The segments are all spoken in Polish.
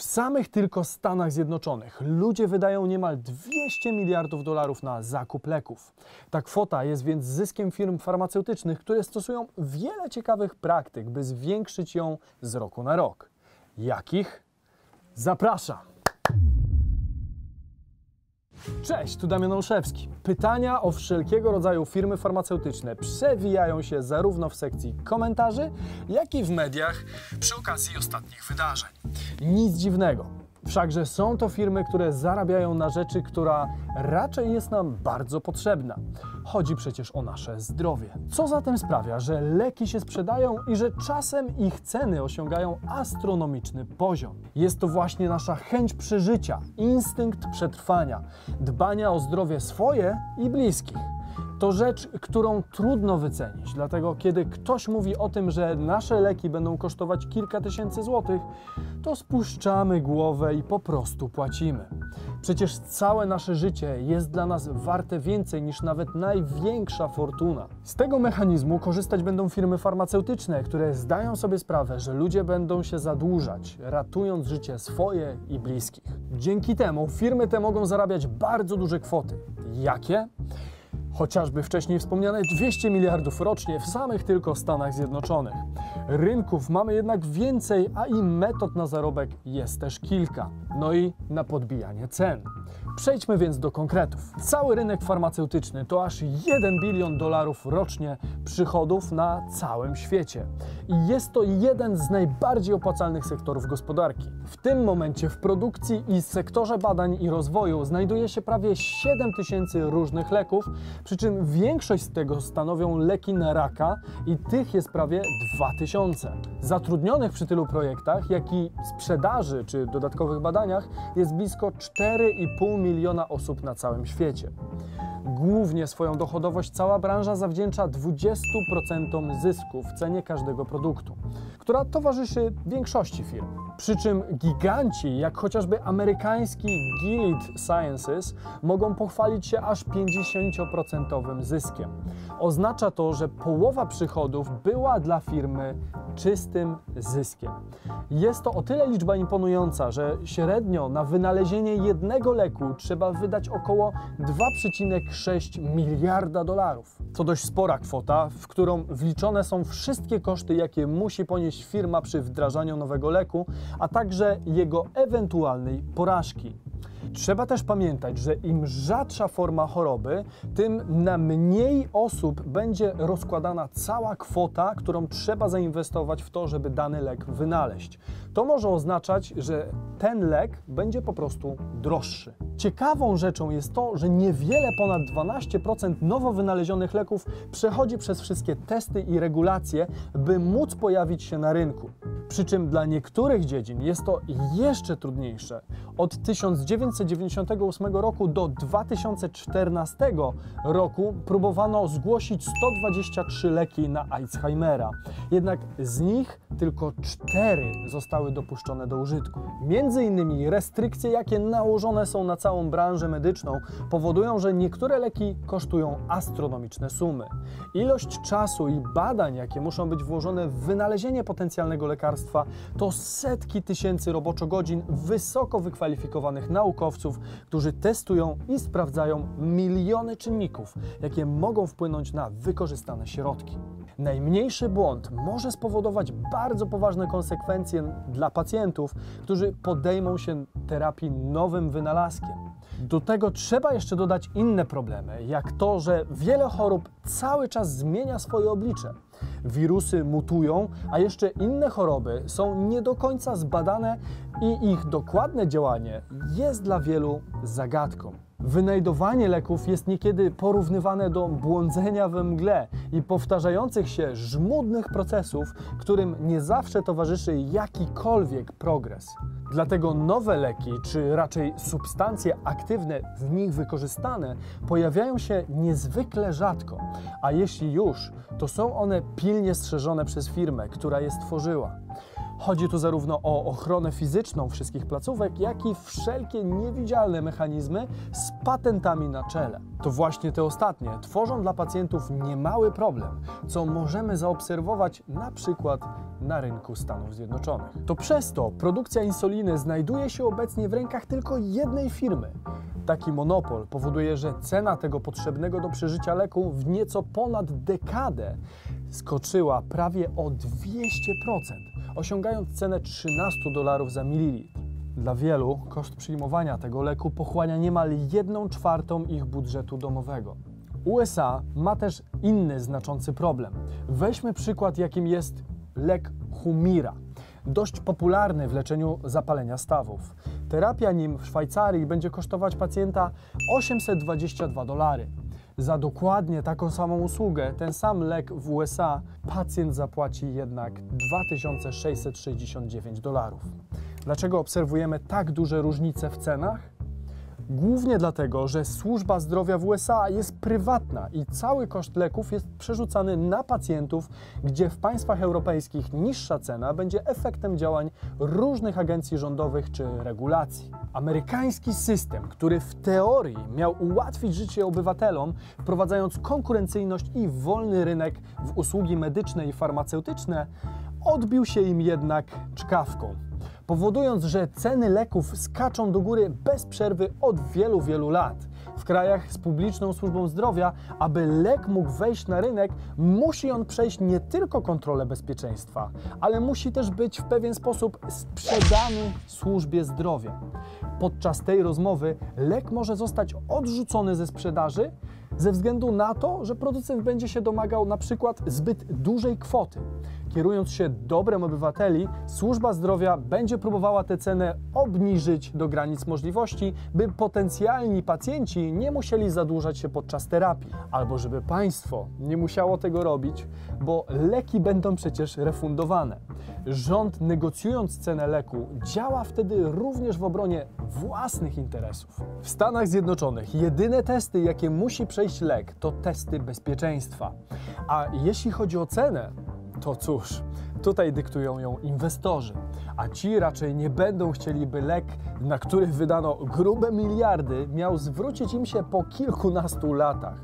W samych tylko Stanach Zjednoczonych ludzie wydają niemal 200 miliardów dolarów na zakup leków. Ta kwota jest więc zyskiem firm farmaceutycznych, które stosują wiele ciekawych praktyk, by zwiększyć ją z roku na rok. Jakich? Zapraszam! Cześć, tu Damian Olszewski. Pytania o wszelkiego rodzaju firmy farmaceutyczne przewijają się zarówno w sekcji komentarzy, jak i w mediach przy okazji ostatnich wydarzeń. Nic dziwnego. Wszakże są to firmy, które zarabiają na rzeczy, która raczej jest nam bardzo potrzebna. Chodzi przecież o nasze zdrowie. Co zatem sprawia, że leki się sprzedają i że czasem ich ceny osiągają astronomiczny poziom? Jest to właśnie nasza chęć przeżycia, instynkt przetrwania, dbania o zdrowie swoje i bliskich. To rzecz, którą trudno wycenić, dlatego kiedy ktoś mówi o tym, że nasze leki będą kosztować kilka tysięcy złotych, to spuszczamy głowę i po prostu płacimy. Przecież całe nasze życie jest dla nas warte więcej niż nawet największa fortuna. Z tego mechanizmu korzystać będą firmy farmaceutyczne, które zdają sobie sprawę, że ludzie będą się zadłużać, ratując życie swoje i bliskich. Dzięki temu firmy te mogą zarabiać bardzo duże kwoty. Jakie? Chociażby wcześniej wspomniane 200 miliardów rocznie w samych tylko Stanach Zjednoczonych. Rynków mamy jednak więcej, a i metod na zarobek jest też kilka. No i na podbijanie cen. Przejdźmy więc do konkretów. Cały rynek farmaceutyczny to aż 1 bilion dolarów rocznie przychodów na całym świecie. I jest to jeden z najbardziej opłacalnych sektorów gospodarki. W tym momencie w produkcji i sektorze badań i rozwoju znajduje się prawie 7 tysięcy różnych leków, przy czym większość z tego stanowią leki na raka i tych jest prawie 2000. Zatrudnionych przy tylu projektach, jak i sprzedaży czy dodatkowych badaniach jest blisko 4,5 miliona osób na całym świecie. Głównie swoją dochodowość cała branża zawdzięcza 20% zysku w cenie każdego produktu, która towarzyszy większości firm. Przy czym giganci, jak chociażby amerykański Gilead Sciences, mogą pochwalić się aż 50% zyskiem. Oznacza to, że połowa przychodów była dla firmy czystym zyskiem. Jest to o tyle liczba imponująca, że średnio na wynalezienie jednego leku trzeba wydać około 2,6 miliarda dolarów. To dość spora kwota, w którą wliczone są wszystkie koszty, jakie musi ponieść firma przy wdrażaniu nowego leku, a także jego ewentualnej porażki. Trzeba też pamiętać, że im rzadsza forma choroby, tym na mniej osób będzie rozkładana cała kwota, którą trzeba zainwestować w to, żeby dany lek wynaleźć. To może oznaczać, że ten lek będzie po prostu droższy. Ciekawą rzeczą jest to, że niewiele ponad 12% nowo wynalezionych leków przechodzi przez wszystkie testy i regulacje, by móc pojawić się na rynku. Przy czym dla niektórych dziedzin jest to jeszcze trudniejsze. Od 1998 roku do 2014 roku próbowano zgłosić 123 leki na Alzheimera. Jednak z nich tylko 4 zostały dopuszczone do użytku. Między innymi restrykcje, jakie nałożone są na całą branżę medyczną, powodują, że niektóre leki kosztują astronomiczne sumy. Ilość czasu i badań, jakie muszą być włożone w wynalezienie potencjalnego lekarstwa, to setki tysięcy roboczo-godzin wysoko wykwalifikowanych naukowców, którzy testują i sprawdzają miliony czynników, jakie mogą wpłynąć na wykorzystane środki. Najmniejszy błąd może spowodować bardzo poważne konsekwencje dla pacjentów, którzy podejmą się terapii nowym wynalazkiem. Do tego trzeba jeszcze dodać inne problemy, jak to, że wiele chorób cały czas zmienia swoje oblicze. Wirusy mutują, a jeszcze inne choroby są nie do końca zbadane i ich dokładne działanie jest dla wielu zagadką. Wynajdowanie leków jest niekiedy porównywane do błądzenia we mgle i powtarzających się żmudnych procesów, którym nie zawsze towarzyszy jakikolwiek progres. Dlatego nowe leki, czy raczej substancje aktywne w nich wykorzystane, pojawiają się niezwykle rzadko, a jeśli już, to są one pilnie strzeżone przez firmę, która je stworzyła. Chodzi tu zarówno o ochronę fizyczną wszystkich placówek, jak i wszelkie niewidzialne mechanizmy patentami na czele. To właśnie te ostatnie tworzą dla pacjentów niemały problem, co możemy zaobserwować na przykład na rynku Stanów Zjednoczonych. To przez to produkcja insuliny znajduje się obecnie w rękach tylko jednej firmy. Taki monopol powoduje, że cena tego potrzebnego do przeżycia leku w nieco ponad dekadę skoczyła prawie o 200%, osiągając cenę 13 dolarów za mililitr. Dla wielu koszt przyjmowania tego leku pochłania niemal 1 czwartą ich budżetu domowego. USA ma też inny znaczący problem. Weźmy przykład, jakim jest lek Humira, dość popularny w leczeniu zapalenia stawów. Terapia nim w Szwajcarii będzie kosztować pacjenta 822 dolary. Za dokładnie taką samą usługę, ten sam lek w USA, pacjent zapłaci jednak 2669 dolarów. Dlaczego obserwujemy tak duże różnice w cenach? Głównie dlatego, że służba zdrowia w USA jest prywatna i cały koszt leków jest przerzucany na pacjentów, gdzie w państwach europejskich niższa cena będzie efektem działań różnych agencji rządowych czy regulacji. Amerykański system, który w teorii miał ułatwić życie obywatelom, wprowadzając konkurencyjność i wolny rynek w usługi medyczne i farmaceutyczne, odbił się im jednak czkawką powodując, że ceny leków skaczą do góry bez przerwy od wielu, wielu lat. W krajach z publiczną służbą zdrowia, aby lek mógł wejść na rynek, musi on przejść nie tylko kontrolę bezpieczeństwa, ale musi też być w pewien sposób sprzedany służbie zdrowia. Podczas tej rozmowy lek może zostać odrzucony ze sprzedaży ze względu na to, że producent będzie się domagał na przykład zbyt dużej kwoty. Kierując się dobrem obywateli, służba zdrowia będzie próbowała tę cenę obniżyć do granic możliwości, by potencjalni pacjenci nie musieli zadłużać się podczas terapii, albo żeby państwo nie musiało tego robić, bo leki będą przecież refundowane. Rząd negocjując cenę leku działa wtedy również w obronie własnych interesów. W Stanach Zjednoczonych jedyne testy, jakie musi przejść lek, to testy bezpieczeństwa. A jeśli chodzi o cenę, to cóż, tutaj dyktują ją inwestorzy, a ci raczej nie będą chcieli, by lek, na który wydano grube miliardy, miał zwrócić im się po kilkunastu latach.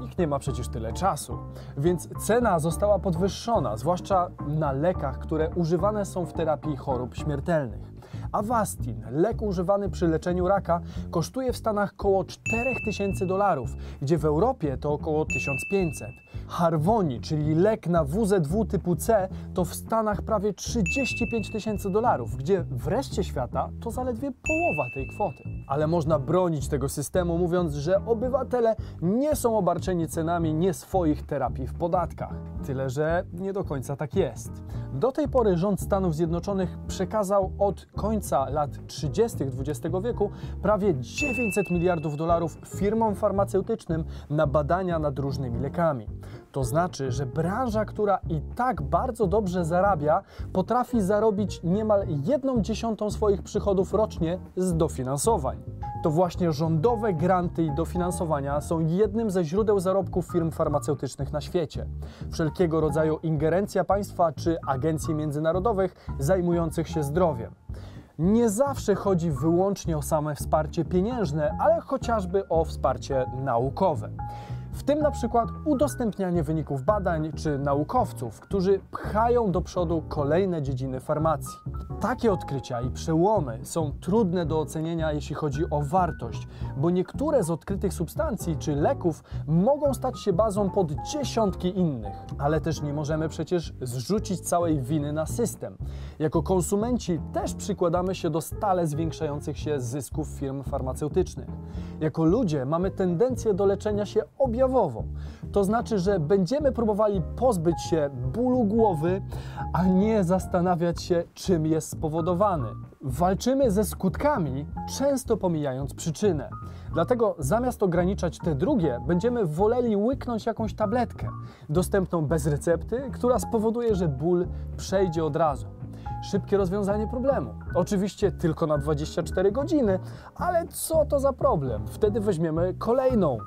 Nikt nie ma przecież tyle czasu, więc cena została podwyższona, zwłaszcza na lekach, które używane są w terapii chorób śmiertelnych. Avastin, lek używany przy leczeniu raka, kosztuje w Stanach około 4000 dolarów, gdzie w Europie to około 1500. Harvoni, czyli lek na WZW typu C, to w Stanach prawie 35 tysięcy dolarów, gdzie w reszcie świata to zaledwie połowa tej kwoty. Ale można bronić tego systemu, mówiąc, że obywatele nie są obarczeni cenami nie swoich terapii w podatkach. Tyle, że nie do końca tak jest. Do tej pory rząd Stanów Zjednoczonych przekazał od końca lat 30. XX wieku prawie 900 miliardów dolarów firmom farmaceutycznym na badania nad różnymi lekami. To znaczy, że branża, która i tak bardzo dobrze zarabia, potrafi zarobić niemal jedną dziesiątą swoich przychodów rocznie z dofinansowań. To właśnie rządowe granty i dofinansowania są jednym ze źródeł zarobków firm farmaceutycznych na świecie. Wszelkiego rodzaju ingerencja państwa czy agencji międzynarodowych zajmujących się zdrowiem. Nie zawsze chodzi wyłącznie o same wsparcie pieniężne, ale chociażby o wsparcie naukowe. W tym na przykład udostępnianie wyników badań czy naukowców, którzy pchają do przodu kolejne dziedziny farmacji. Takie odkrycia i przełomy są trudne do ocenienia, jeśli chodzi o wartość, bo niektóre z odkrytych substancji czy leków mogą stać się bazą pod dziesiątki innych. Ale też nie możemy przecież zrzucić całej winy na system. Jako konsumenci też przykładamy się do stale zwiększających się zysków firm farmaceutycznych. Jako ludzie mamy tendencję do leczenia się objawowo. To znaczy, że będziemy próbowali pozbyć się bólu głowy, a nie zastanawiać się, czym jest spowodowany. Walczymy ze skutkami, często pomijając przyczynę. Dlatego zamiast ograniczać te drugie, będziemy woleli łyknąć jakąś tabletkę, dostępną bez recepty, która spowoduje, że ból przejdzie od razu. Szybkie rozwiązanie problemu. Oczywiście tylko na 24 godziny, ale co to za problem? Wtedy weźmiemy kolejną,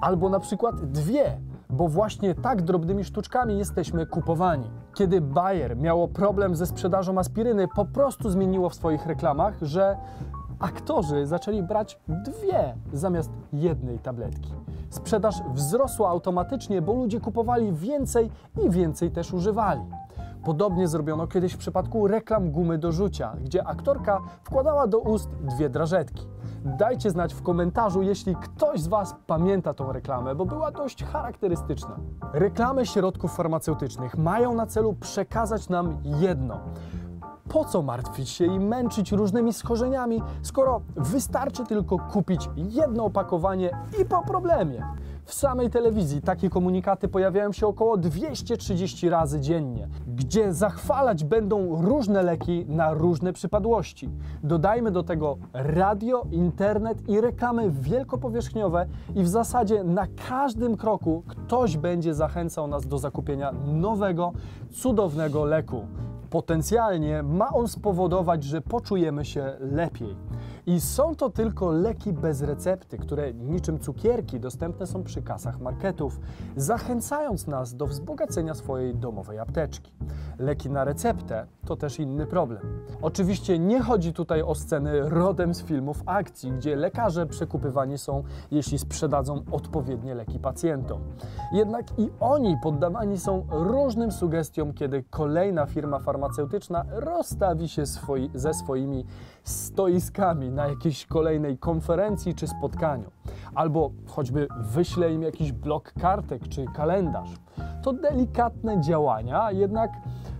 albo na przykład dwie bo właśnie tak drobnymi sztuczkami jesteśmy kupowani. Kiedy Bayer miało problem ze sprzedażą aspiryny, po prostu zmieniło w swoich reklamach, że Aktorzy zaczęli brać dwie zamiast jednej tabletki. Sprzedaż wzrosła automatycznie, bo ludzie kupowali więcej i więcej też używali. Podobnie zrobiono kiedyś w przypadku reklam gumy do rzucia, gdzie aktorka wkładała do ust dwie drażetki. Dajcie znać w komentarzu, jeśli ktoś z Was pamięta tą reklamę, bo była dość charakterystyczna. Reklamy środków farmaceutycznych mają na celu przekazać nam jedno. Po co martwić się i męczyć różnymi schorzeniami, skoro wystarczy tylko kupić jedno opakowanie i po problemie? W samej telewizji takie komunikaty pojawiają się około 230 razy dziennie, gdzie zachwalać będą różne leki na różne przypadłości. Dodajmy do tego radio, internet i reklamy wielkopowierzchniowe i w zasadzie na każdym kroku ktoś będzie zachęcał nas do zakupienia nowego, cudownego leku. Potencjalnie ma on spowodować, że poczujemy się lepiej. I są to tylko leki bez recepty, które niczym cukierki dostępne są przy kasach marketów, zachęcając nas do wzbogacenia swojej domowej apteczki. Leki na receptę to też inny problem. Oczywiście nie chodzi tutaj o sceny rodem z filmów akcji, gdzie lekarze przekupywani są, jeśli sprzedadzą odpowiednie leki pacjentom. Jednak i oni poddawani są różnym sugestiom, kiedy kolejna firma farmaceutyczna rozstawi się swoi, ze swoimi stoiskami na jakiejś kolejnej konferencji czy spotkaniu, albo choćby wyśle im jakiś blok kartek czy kalendarz. To delikatne działania, jednak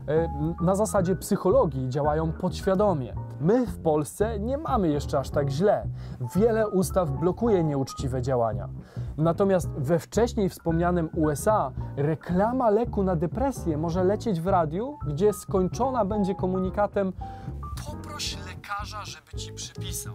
e, na zasadzie psychologii działają podświadomie. My w Polsce nie mamy jeszcze aż tak źle. Wiele ustaw blokuje nieuczciwe działania. Natomiast we wcześniej wspomnianym USA reklama leku na depresję może lecieć w radiu, gdzie skończona będzie komunikatem lekarza, żeby ci przypisał.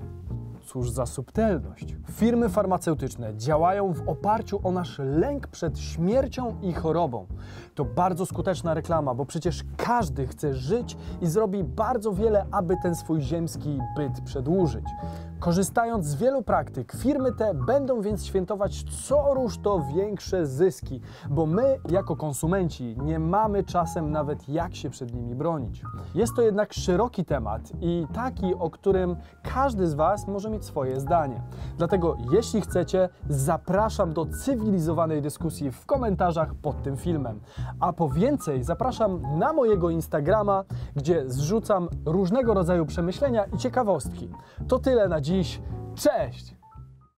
Cóż za subtelność. Firmy farmaceutyczne działają w oparciu o nasz lęk przed śmiercią i chorobą. To bardzo skuteczna reklama, bo przecież każdy chce żyć i zrobi bardzo wiele, aby ten swój ziemski byt przedłużyć. Korzystając z wielu praktyk, firmy te będą więc świętować co rusz to większe zyski, bo my, jako konsumenci, nie mamy czasem nawet jak się przed nimi bronić. Jest to jednak szeroki temat i taki, o którym każdy z Was może mieć swoje zdanie. Dlatego, jeśli chcecie, zapraszam do cywilizowanej dyskusji w komentarzach pod tym filmem. A po więcej zapraszam na mojego Instagrama, gdzie zrzucam różnego rodzaju przemyślenia i ciekawostki. To tyle na dziś. Cześć!